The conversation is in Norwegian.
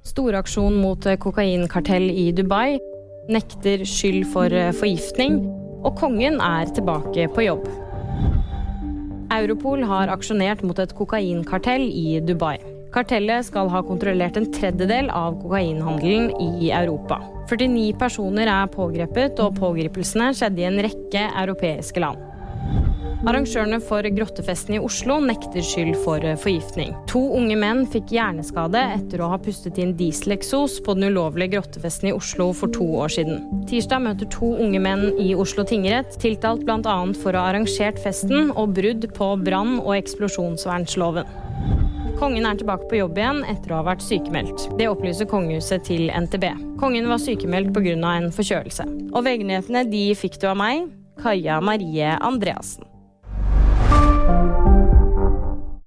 Storaksjon mot kokainkartell i Dubai. Nekter skyld for forgiftning. Og kongen er tilbake på jobb. Europol har aksjonert mot et kokainkartell i Dubai. Kartellet skal ha kontrollert en tredjedel av kokainhandelen i Europa. 49 personer er pågrepet, og pågripelsene skjedde i en rekke europeiske land. Arrangørene for grottefesten i Oslo nekter skyld for forgiftning. To unge menn fikk hjerneskade etter å ha pustet inn dieseleksos på den ulovlige grottefesten i Oslo for to år siden. Tirsdag møter to unge menn i Oslo tingrett, tiltalt bl.a. for å ha arrangert festen og brudd på brann- og eksplosjonsvernsloven. Kongen er tilbake på jobb igjen etter å ha vært sykemeldt. Det opplyser kongehuset til NTB. Kongen var sykemeldt pga. en forkjølelse. Og VG-nyhetene de fikk du av meg, Kaja Marie Andreassen.